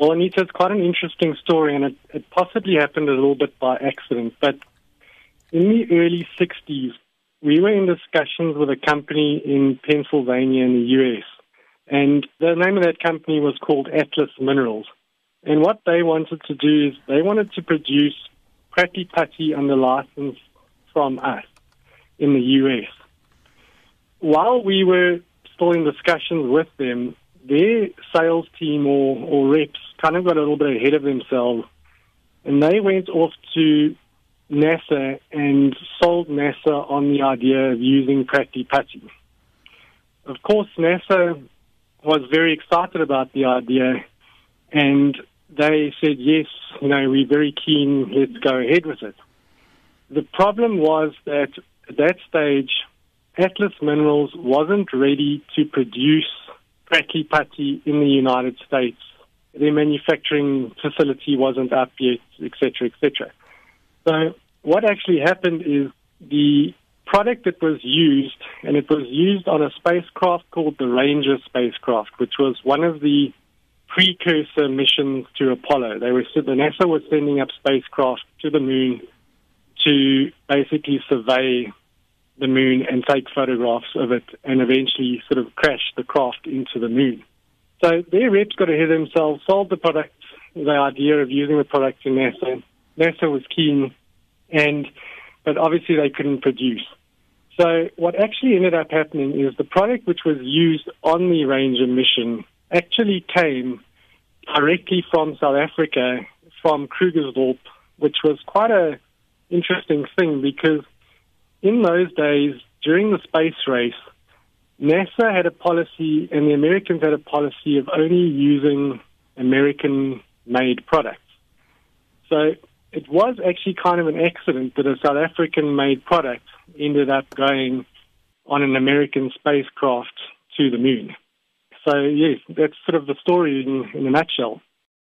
Well, Anita, it's quite an interesting story, and it, it possibly happened a little bit by accident. But in the early 60s, we were in discussions with a company in Pennsylvania in the US. And the name of that company was called Atlas Minerals. And what they wanted to do is they wanted to produce Pratley Putty under license from us in the US. While we were still in discussions with them, their sales team or, or reps kind of got a little bit ahead of themselves and they went off to NASA and sold NASA on the idea of using Pratley Putty. Of course, NASA was very excited about the idea and they said, yes, you know, we're very keen, let's go ahead with it. The problem was that at that stage, Atlas Minerals wasn't ready to produce Pratley Putty in the United States. Their manufacturing facility wasn't up yet, etc., etc. So what actually happened is the product that was used, and it was used on a spacecraft called the Ranger spacecraft, which was one of the precursor missions to Apollo. They were the NASA was sending up spacecraft to the moon to basically survey the moon and take photographs of it and eventually sort of crash the craft into the moon. So their reps got ahead of themselves, sold the product, the idea of using the product to NASA. NASA was keen, and but obviously they couldn't produce. So what actually ended up happening is the product which was used on the Ranger mission actually came directly from South Africa, from Krugersdorp, which was quite a interesting thing because in those days, during the space race, NASA had a policy and the Americans had a policy of only using American made products. So it was actually kind of an accident that a South African made product ended up going on an American spacecraft to the moon. So, yes, that's sort of the story in, in a nutshell.